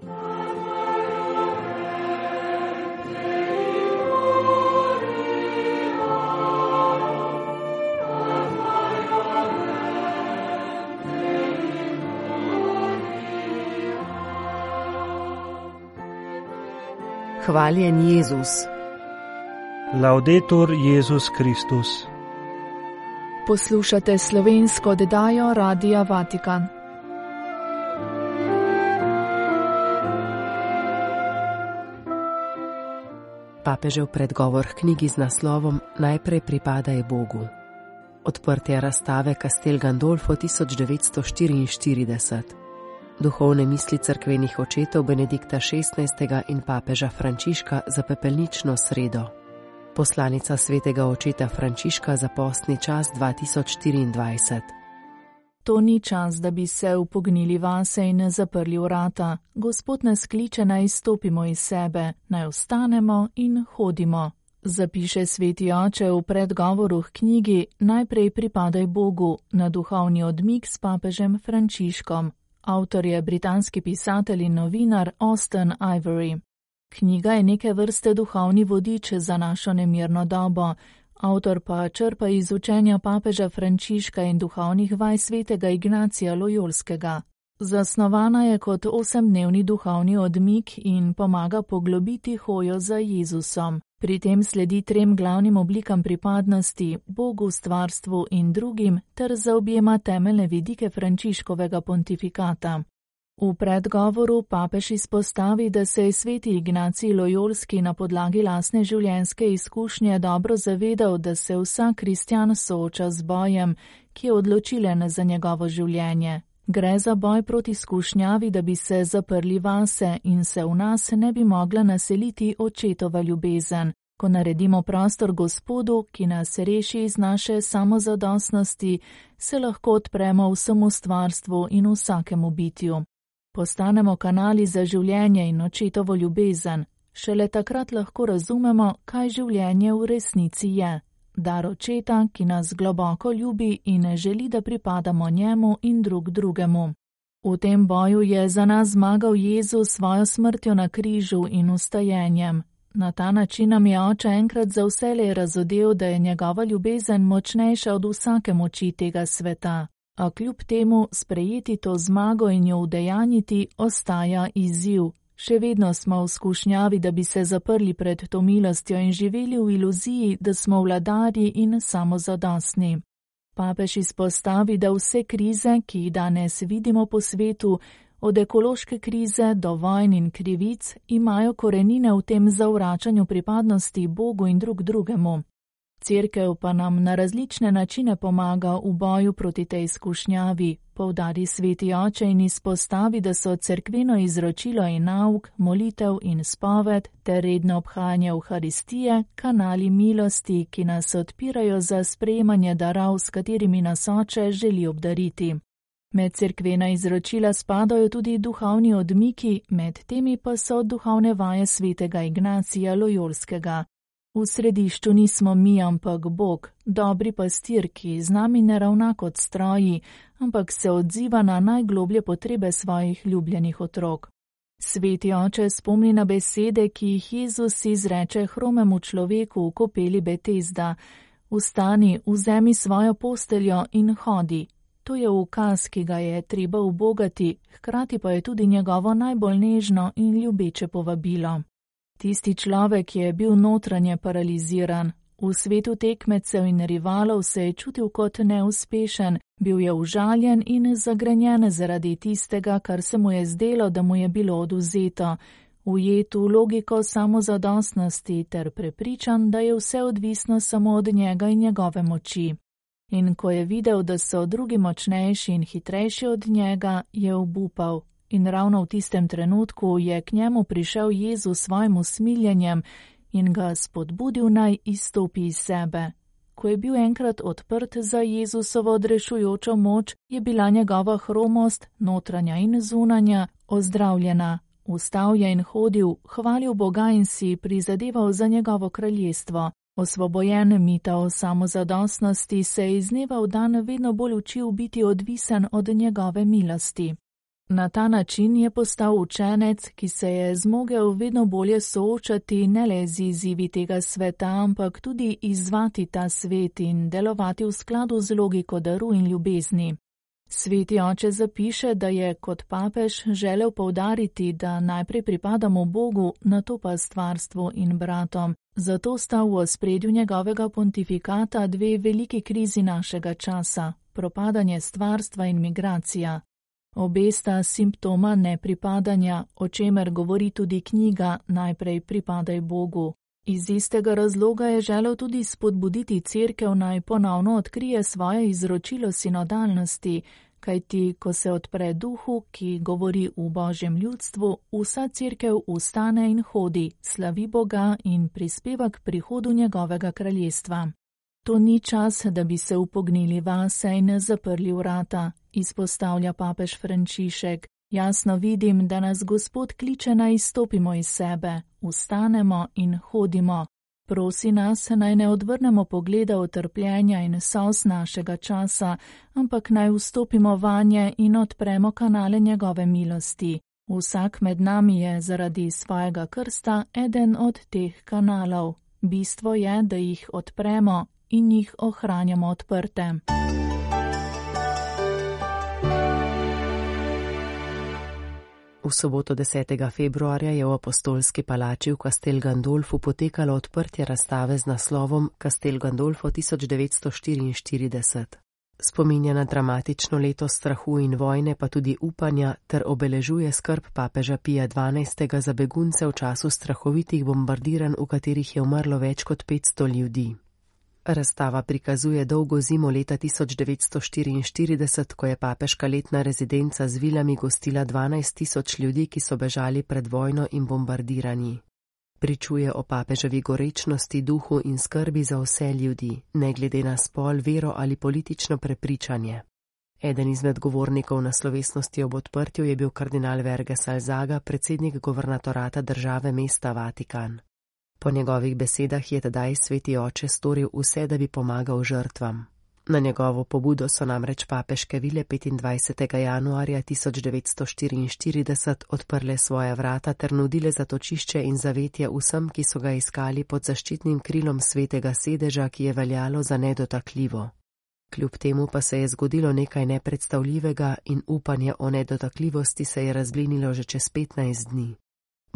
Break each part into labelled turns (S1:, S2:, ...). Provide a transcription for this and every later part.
S1: Hvaljen Jezus.
S2: Laudetur Jezus Kristus.
S3: Poslušate slovensko oddajo Radia Vatikan.
S1: Papežev predgovor k knjigi z naslovom Najprej pripadaj Bogu. Odprtje razstave Castel Gandolfo 1944 duhovne misli crkvenih očetov Benedikta XVI. in papeža Frančiška za pepelnično sredo. Poslanica svetega očeta Frančiška za postni čas 2024.
S3: To ni čas, da bi se upognili vase in zaprli vrata. Gospod nas kliče naj izstopimo iz sebe, naj ostanemo in hodimo. Zapiše sveti oče v predgovoru k knjigi Najprej pripadaj Bogu na duhovni odmik s papežem Frančiškom. Avtor je britanski pisatelj in novinar Austin Ivory. Knjiga je neke vrste duhovni vodič za našo nemirno dobo, avtor pa črpa iz učenja papeža Frančiška in duhovnih vaj svetega Ignacija Lojolskega. Zasnovana je kot osemdnevni duhovni odmik in pomaga poglobiti hojo za Jezusom. Pri tem sledi trem glavnim oblikam pripadnosti, Bogu, stvarstvu in drugim, ter zaobjema temeljne vidike Frančiškovega pontifikata. V predgovoru papež izpostavi, da se je sveti Ignacij Lojolski na podlagi lasne življenjske izkušnje dobro zavedal, da se vsak kristjan sooča z bojem, ki je odločilen za njegovo življenje. Gre za boj proti skušnjavi, da bi se zaprli vase in se v nas ne bi mogla naseliti očetova ljubezen. Ko naredimo prostor Gospodu, ki nas reši iz naše samozadostnosti, se lahko odpremo vsemu stvarstvu in vsakemu bitju. Postanemo kanali za življenje in očetovo ljubezen, šele takrat lahko razumemo, kaj življenje v resnici je dar očeta, ki nas globoko ljubi in želi, da pripadamo njemu in drug drugemu. V tem boju je za nas zmagal Jezus svojo smrtjo na križu in ustajenjem. Na ta način nam je oče enkrat za vse le razodel, da je njegova ljubezen močnejša od vsake moči tega sveta. A kljub temu sprejeti to zmago in jo udejanjiti ostaja izziv, Še vedno smo v skušnjavi, da bi se zaprli pred to milostjo in živeli v iluziji, da smo vladari in samozadostni. Papež izpostavi, da vse krize, ki jih danes vidimo po svetu, od ekološke krize do vojn in krivic, imajo korenine v tem zavračanju pripadnosti Bogu in drug drugemu. Cerkev pa nam na različne načine pomaga v boju proti tej izkušnjavi, povdari sveti oče in izpostavi, da so cerkveno izročilo in nauk, molitev in spoved ter redno obhajanje Euharistije kanali milosti, ki nas odpirajo za sprejemanje darov, s katerimi nas oče želi obdariti. Med cerkvena izročila spadajo tudi duhovni odmiki, med temi pa so duhovne vaje svetega Ignacija Lojolskega. V središču nismo mi, ampak Bog, dobri pastir, ki z nami ne ravna kot stroji, ampak se odziva na najgloblje potrebe svojih ljubljenih otrok. Sveti oče spomni na besede, ki jih Jezus izreče hromemu človeku v kopeli Betezda: Vstani, vzemi svojo posteljo in hodi. To je ukaz, ki ga je treba ubogati, hkrati pa je tudi njegovo najbolj nežno in ljubeče povabilo. Tisti človek je bil notranje paraliziran, v svetu tekmecev in rivalov se je čutil kot neuspešen, bil je užaljen in zagrenjen zaradi tistega, kar se mu je zdelo, da mu je bilo oduzeto, ujet v logiko samozadostnosti ter prepričan, da je vse odvisno samo od njega in njegove moči. In ko je videl, da so drugi močnejši in hitrejši od njega, je obupal. In ravno v tistem trenutku je k njemu prišel Jezus s svojim usmiljenjem in ga spodbudil naj izstopi iz sebe. Ko je bil enkrat odprt za Jezusovo odrešujočo moč, je bila njegova hromost, notranja in zunanja, ozdravljena. Vstal je in hodil, hvalil Boga in si prizadeval za njegovo kraljestvo. Osvobojen mita o samozadostnosti se je iz dneva v dan vedno bolj učil biti odvisen od njegove milosti. Na ta način je postal učenec, ki se je zmogel vedno bolje soočati ne le z izzivi tega sveta, ampak tudi izvati ta svet in delovati v skladu z logiko daru in ljubezni. Sveti oče zapiše, da je kot papež želel povdariti, da najprej pripadamo Bogu, na to pa stvarstvu in bratom. Zato sta v ospredju njegovega pontifikata dve veliki krizi našega časa - propadanje stvarstva in migracija. Obe sta simptoma nepripadanja, o čemer govori tudi knjiga Najprej pripadaj Bogu. Iz istega razloga je želel tudi spodbuditi crkev naj ponovno odkrije svoje izročilo sinodalnosti, kajti ko se odpre duhu, ki govori v božjem ljudstvu, vsa crkev ustane in hodi, slavi Boga in prispeva k prihodu njegovega kraljestva. To ni čas, da bi se upognili vase in zaprli vrata, izpostavlja papež Frančišek. Jasno vidim, da nas Gospod kliče naj izstopimo iz sebe, ustanemo in hodimo. Prosi nas, naj ne odvrnemo pogleda utrpljenja in sos našega časa, ampak naj vstopimo vanje in odpremo kanale njegove milosti. Vsak med nami je zaradi svojega krsta eden od teh kanalov. Bistvo je, da jih odpremo in jih ohranjamo odprte.
S1: V soboto 10. februarja je v apostolski palači v Castel Gandolfu potekalo odprtje razstave z naslovom Castel Gandolfo 1944. Spominja na dramatično leto strahu in vojne, pa tudi upanja, ter obeležuje skrb papeža Pija XII. za begunce v času strahovitih bombardiranj, v katerih je umrlo več kot 500 ljudi. Razstava prikazuje dolgo zimo leta 1944, ko je papeška letna rezidenca z vilami gostila 12 tisoč ljudi, ki so bežali pred vojno in bombardiranji. Pričuje o papeževi gorečnosti, duhu in skrbi za vse ljudi, ne glede na spol, vero ali politično prepričanje. Eden izmed govornikov na slovesnosti ob odprtju je bil kardinal Verge Salzaga, predsednik governatorata države mesta Vatikan. Po njegovih besedah je tedaj sveti oče storil vse, da bi pomagal žrtvam. Na njegovo pobudo so namreč papeške vile 25. januarja 1944 odprle svoje vrata ter nudile zatočišče in zavetje vsem, ki so ga iskali pod zaščitnim krilom svetega sedeža, ki je veljalo za nedotakljivo. Kljub temu pa se je zgodilo nekaj nepredstavljivega in upanje o nedotakljivosti se je razblinilo že čez 15 dni.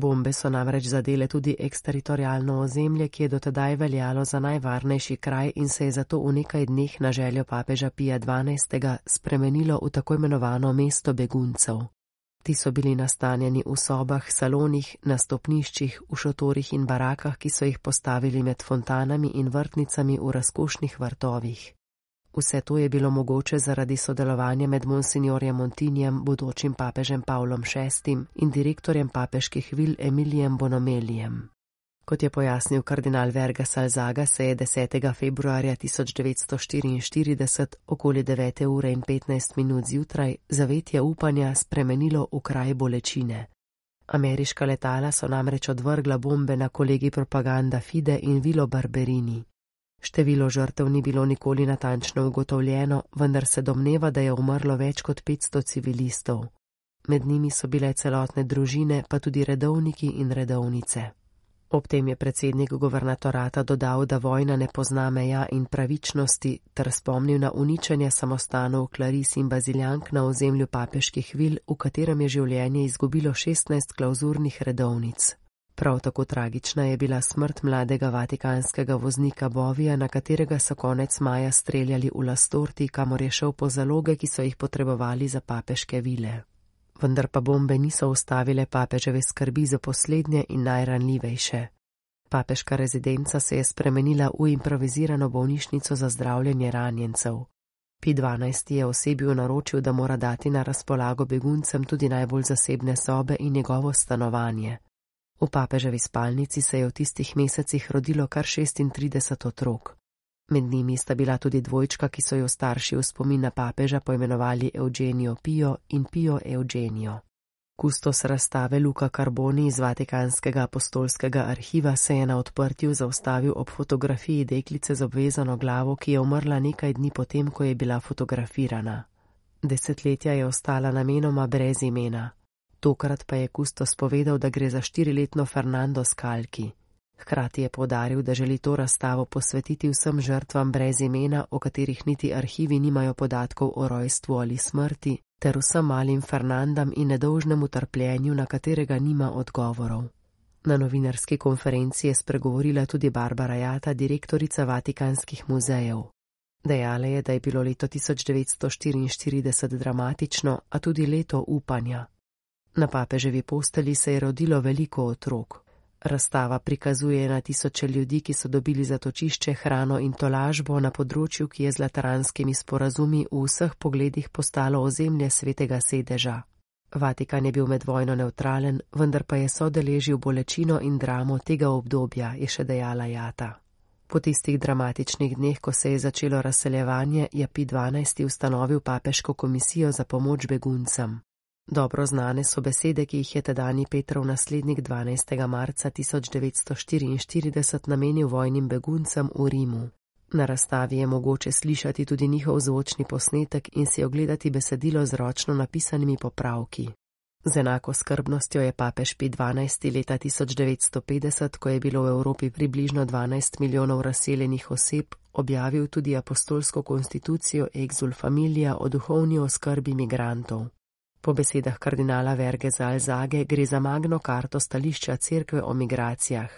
S1: Bombe so namreč zadele tudi eksteritorijalno ozemlje, ki je dotedaj veljalo za najvarnejši kraj in se je zato v nekaj dneh na željo papeža Pija XII. spremenilo v tako imenovano mesto beguncev. Ti so bili nastanjeni v sobah, salonih, na stopniščih, v šotorih in barakah, ki so jih postavili med fontanami in vrtnicami v razkošnih vrtovih. Vse to je bilo mogoče zaradi sodelovanja med monsignorjem Montinjem, bodočim papežem Pavlom VI in direktorjem papeških vil Emilijem Bonomelijem. Kot je pojasnil kardinal Verga Salzaga, se je 10. februarja 1944 okoli 9. ure in 15 minut zjutraj zavetje upanja spremenilo v kraj bolečine. Ameriška letala so namreč odvrgla bombe na kolegi propaganda Fide in Vilo Barberini. Število žrtev ni bilo nikoli natančno ugotovljeno, vendar se domneva, da je umrlo več kot 500 civilistov. Med njimi so bile celotne družine, pa tudi redovniki in redovnice. Ob tem je predsednik guvernatorata dodal, da vojna ne pozna meja in pravičnosti, ter spomnil na uničenje samostanov Klaris in Baziljank na ozemlju papeških vil, v katerem je življenje izgubilo 16 klauzurnih redovnic. Prav tako tragična je bila smrt mladega vatikanskega voznika Bovija, na katerega so konec maja streljali v Lastorti, kamor je šel po zaloge, ki so jih potrebovali za papeške vile. Vendar pa bombe niso ustavile papeževe skrbi za poslednje in najranljivejše. Papeška rezidenca se je spremenila v improvizirano bolnišnico za zdravljenje ranjencev. Pi 12 je osebju naročil, da mora dati na razpolago beguncem tudi najbolj zasebne sobe in njegovo stanovanje. V papeževi spalnici se je v tistih mesecih rodilo kar 36 otrok. Med njimi sta bila tudi dvojčka, ki so jo starši v spomin na papeža poimenovali Eugenijo Pio in Pio Eugenio. Kustos razstave Luka Carboni iz Vatikanskega apostolskega arhiva se je na odprtju zaustavil ob fotografiji deklice z obvezano glavo, ki je umrla nekaj dni potem, ko je bila fotografirana. Desetletja je ostala namenoma brez imena. Tokrat pa je Kustos povedal, da gre za štiriletno Fernando Skalki. Hkrati je podaril, da želi to razstavo posvetiti vsem žrtvam brez imena, o katerih niti arhivi nimajo podatkov o rojstvu ali smrti, ter vsem malim Fernandam in nedolžnemu trpljenju, na katerega nima odgovorov. Na novinarski konferenci je spregovorila tudi Barbara Jata, direktorica Vatikanskih muzejev. Dejala je, da je bilo leto 1944 dramatično, a tudi leto upanja. Na papeževi posteli se je rodilo veliko otrok. Razstava prikazuje na tisoče ljudi, ki so dobili zatočišče, hrano in tolažbo na področju, ki je z lateranskimi sporazumi v vseh pogledih postalo ozemlje svetega sedeža. Vatikan je bil med vojno neutralen, vendar pa je sodeležil bolečino in dramo tega obdobja, je še dejala Jata. Po tistih dramatičnih dneh, ko se je začelo razseljevanje, je P12 ustanovil papeško komisijo za pomoč beguncem. Dobro znane so besede, ki jih je tedajni Petrov naslednik 12. marca 1944 namenil vojnim beguncem v Rimu. Na razstavi je mogoče slišati tudi njihov zvočni posnetek in si ogledati besedilo z ročno napisanimi popravki. Z enako skrbnostjo je papež Pi 12. leta 1950, ko je bilo v Evropi približno 12 milijonov razseljenih oseb, objavil tudi apostolsko konstitucijo Exul Familia o duhovni oskrbi migrantov. Po besedah kardinala Verge Zalzage gre za magno karto stališča cerkve o migracijah.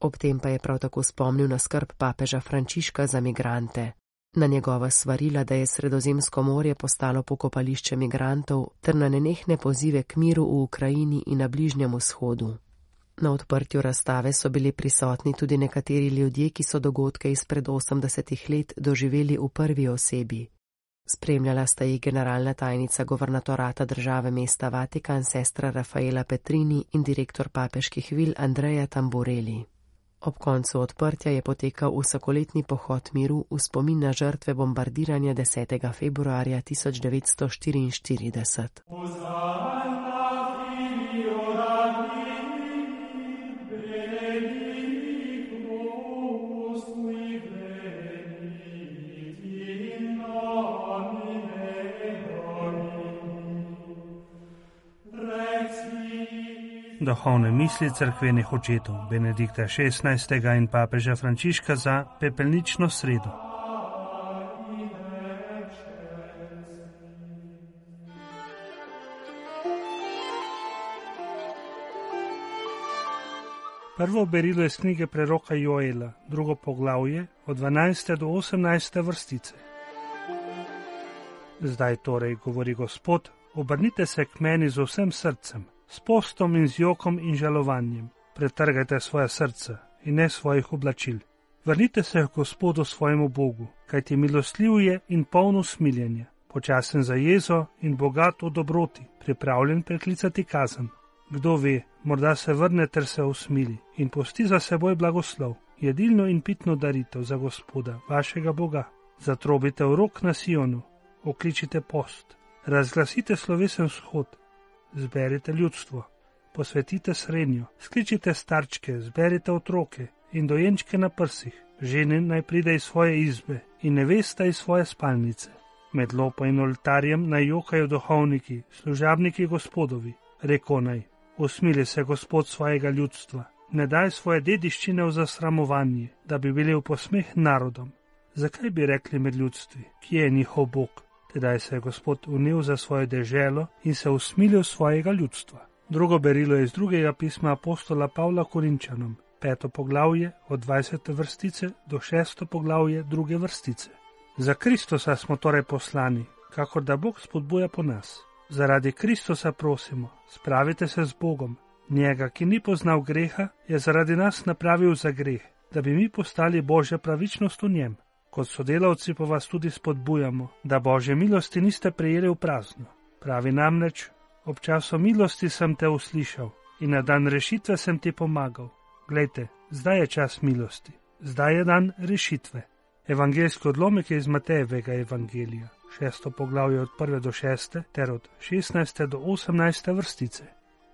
S1: Ob tem pa je prav tako spomnil na skrb papeža Frančiška za migrante, na njegova svarila, da je Sredozemsko morje postalo pokopališče migrantov, ter na nenehne pozive k miru v Ukrajini in na Bližnjem vzhodu. Na odprtju razstave so bili prisotni tudi nekateri ljudje, ki so dogodke izpred 80 let doživeli v prvi osebi. Spremljala sta jih generalna tajnica governatorata države mesta Vatikan, sestra Rafaela Petrini in direktor papeških vil Andreja Tamboreli. Ob koncu odprtja je potekal vsakoletni pohod miru v spomin na žrtve bombardiranja 10. februarja 1944. Uzvaj.
S2: Duhovne misli crkvenih očetov Benedikta XVI. in papeža Frančiška za pepelnično sredo. Prvo berilo je iz knjige preroka Joela, drugo poglavje od 12. do 18. vrstice. Zdaj torej, govori Gospod, obrnite se k meni z vsem srcem s postom in z jokom in žalovanjem. Pretrgajte svoje srce in ne svojih oblačil. Vrnite se k Gospodu svojemu Bogu, kajti milostljiv je in polno smiljenja, počasen za jezo in bogat v dobroti, pripravljen preklicati kazen. Kdo ve, morda se vrne ter se usmili in posti za seboj blagoslov, jedilno in pitno daritev za Gospoda, vašega Boga. Zatrobite v rok na Sionu, okličite post, razglasite slovesen shod, zberite ljudstvo, posvetite srednjo, skličite starčke, zberite otroke in dojenčke na prsih, žene naj pride iz svoje izbe in nevesta iz svoje spalnice. Med lopo in oltarjem naj jokajo duhovniki, služabniki gospodovi, reko naj, usmili se gospod svojega ljudstva, ne daj svoje dediščine v zasramovanje, da bi bili v posmeh narodom. Zakaj bi rekli med ljudstvi, kje je njihov Bog? Tedaj se je Gospod unil za svojo deželo in se usmilil svojega ljudstva. Drugo berilo je iz drugega pisma apostola Pavla Korinčanom, peto poglavje od 20. vrstice do šesto poglavje druge vrstice. Za Kristusa smo torej poslani, kakor da Bog spodbuja po nas. Zaradi Kristusa prosimo, spravite se z Bogom. Njega, ki ni poznal greha, je zaradi nas napravil za greh, da bi mi postali Božja pravičnost v njem. Kot sodelavci pa vas tudi spodbujamo, da božje milosti niste prejeli v prazno. Pravi namreč, ob času milosti sem te uslišal in na dan rešitve sem ti pomagal. Glejte, zdaj je čas milosti, zdaj je dan rešitve. Evangeljski odlomek je iz Matejevega evangelija, šesto poglavje od prve do šeste ter od šestnajste do osemnajste vrstice.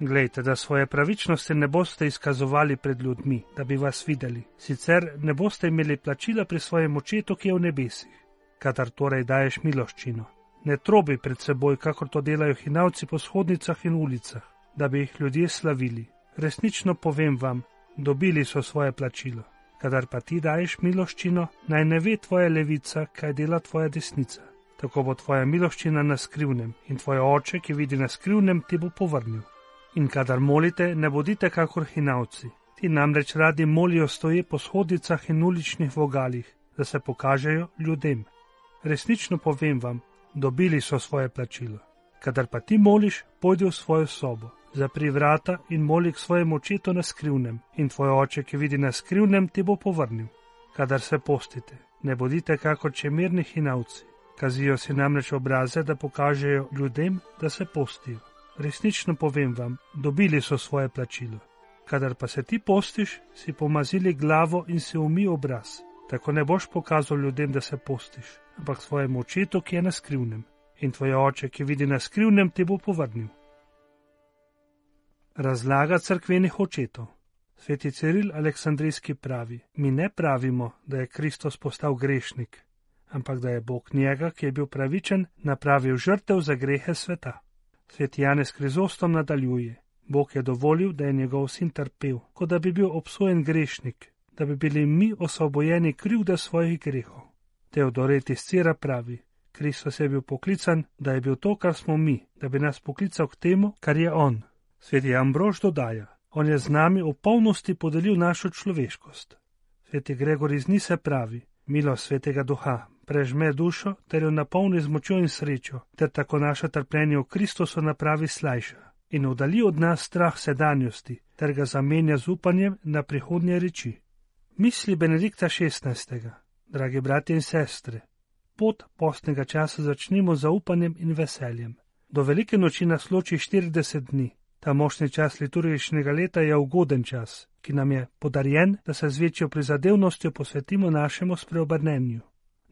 S2: Glejte, da svoje pravičnosti ne boste izkazovali pred ljudmi, da bi vas videli, sicer ne boste imeli plačila pri svojem očetu, ki je v nebesih. Kadar torej daješ miloščino, Ne trobi pred seboj, kakor to delajo hinavci po shodnicah in ulicah, da bi jih ljudje slavili. Resnično povem vam, dobili so svoje plačilo. Kadar pa ti daješ miloščino, naj ne ve tvoja levica, kaj dela tvoja desnica. Tako bo tvoja miloščina na skrivnem in tvoj oče, ki vidi na skrivnem, ti bo povrnil. In kadar molite, ne bodite kakor hinavci. Ti namreč radi molijo stoje po shodicah in uličnih vogalih, da se pokažejo ljudem. Resnično povem vam, dobili so svoje plačilo. Kadar pa ti moliš, pojdi v svojo sobo, zapri vrata in moli k svojemu očetu na skrivnem, in tvoj oče, ki vidi na skrivnem, ti bo povrnil. Kadar se postite, ne bodite kako čemirni hinavci, kazijo si namreč obraze, da pokažejo ljudem, da se postijo. Resnično povem vam, dobili so svoje plačilo. Kadar pa se ti postiš, si pomazili glavo in si umi obraz, tako ne boš pokazal ljudem, da se postiš, ampak svojemu očetu, ki je na skrivnem, in tvoj oče, ki vidi na skrivnem, ti bo povrnil. Razlaga crkvenih očetov. Sveti Ciril Aleksandrijski pravi: Mi ne pravimo, da je Kristus postal grešnik, ampak da je Bog njega, ki je bil pravičen, napravil žrtev za grehe sveta. Sveti Janez Krizostom nadaljuje: Bog je dovolil, da je njegov sin trpel, kot da bi bil obsojen grešnik, da bi bili mi osvobojeni krivde svojih grehov. Teodoret iz Cira pravi: Kristus je bil poklican, da je bil to, kar smo mi, da bi nas poklical k temu, kar je on. Sveti Ambrož dodaja: On je z nami v polnosti podelil našo človeškost. Sveti Gregor iz Nise pravi: Milo svetega duha, prežme dušo ter jo napolni z močjo in srečo, ter tako naše trpljenje v Kristusu napravi slajša in oddali od nas strah sedanjosti, ter ga zamenja z upanjem na prihodnje reči. Misli Benedikta XVI. Dragi bratje in sestre, pot postnega časa začnimo z upanjem in veseljem. Do velike noči nas loči 40 dni. Ta močni čas liturgičnega leta je ugoden čas, ki nam je podarjen, da se z večjo prizadevnostjo posvetimo našemu spreobrnenju,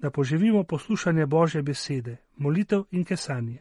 S2: da poživimo poslušanje Božje besede, molitev in kesanje,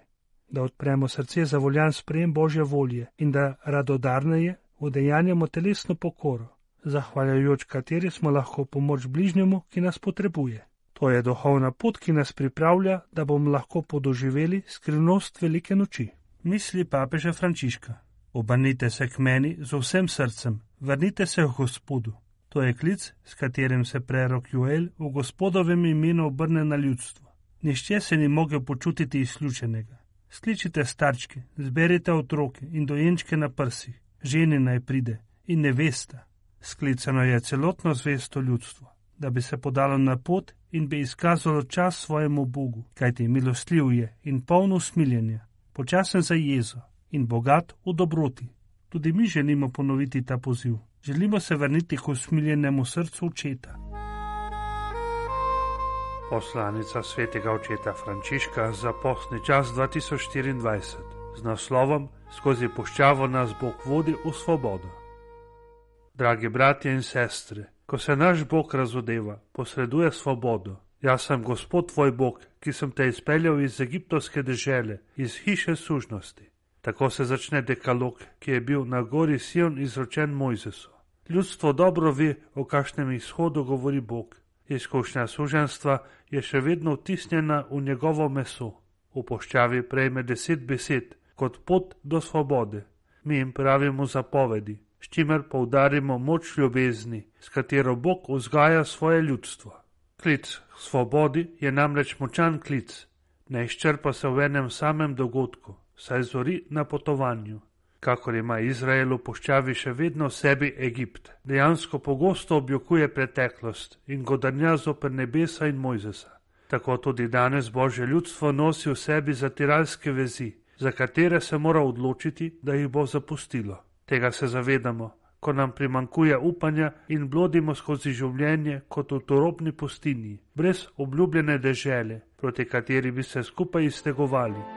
S2: da odpremo srce za voljan sprejem Božje volje in da radodarneje udejanjamo telesno pokoro, zahvaljujoč kateri smo lahko pomoč bližnjemu, ki nas potrebuje. To je duhovna pot, ki nas pripravlja, da bomo lahko podoživeli skrivnost velike noči. Misli papeža Frančiška. Obrnite se k meni z vsem srcem, vrnite se v Gospodu. To je klic, s katerim se prerok Joel v Gospodovem imenu obrne na ljudstvo. Nišče se ni mogel počutiti izključenega. Skličite starčke, zberite otroke in dojenčke na prsih, ženi naj pride in nevesta. Sklicano je celotno zvesto ljudstvo, da bi se podalo na pot in bi izkazalo čas svojemu Bogu, kajti milostljiv je in polno usmiljenja, počasen za jezo in bogat v dobroti. Tudi mi želimo ponoviti ta poziv. Želimo se vrniti k usmiljenemu srcu očeta. Poslanica svetega očeta Frančiška za postni čas 2024 z naslovom Skozi puščavo nas Bog vodi v svobodo. Dragi bratje in sestre, ko se naš Bog razodeva, posreduje svobodo. Jaz sem Gospod tvoj Bog, ki sem te izpeljal iz egiptovske dežele, iz hiše sužnosti. Tako se začne dekalog, ki je bil na gori Sion izročen Mojzesu. Ljudstvo dobro ve, o kakšnem izhodu govori Bog. Izkušnja suženstva je še vedno vtisnjena v njegovo meso. V poščavi prejme deset besed kot pot do svobode. Mi jim pravimo zapovedi, s čimer poudarimo moč ljubezni, s katero Bog vzgaja svoje ljudstvo. Klic k svobodi je namreč močan klic, ne izčrpa se v enem samem dogodku saj zori na potovanju. Kakor ima Izrael v poščavi še vedno sebi Egipt, dejansko pogosto objokuje preteklost in godanja zoper nebesa in Mojzesa. Tako tudi danes Božje ljudstvo nosi v sebi zatiralske vezi, za katere se mora odločiti, da jih bo zapustilo. Tega se zavedamo, ko nam primankuje upanja in blodimo skozi življenje kot v torobni pustinji, brez obljubljene dežele, proti kateri bi se skupaj iztegovali.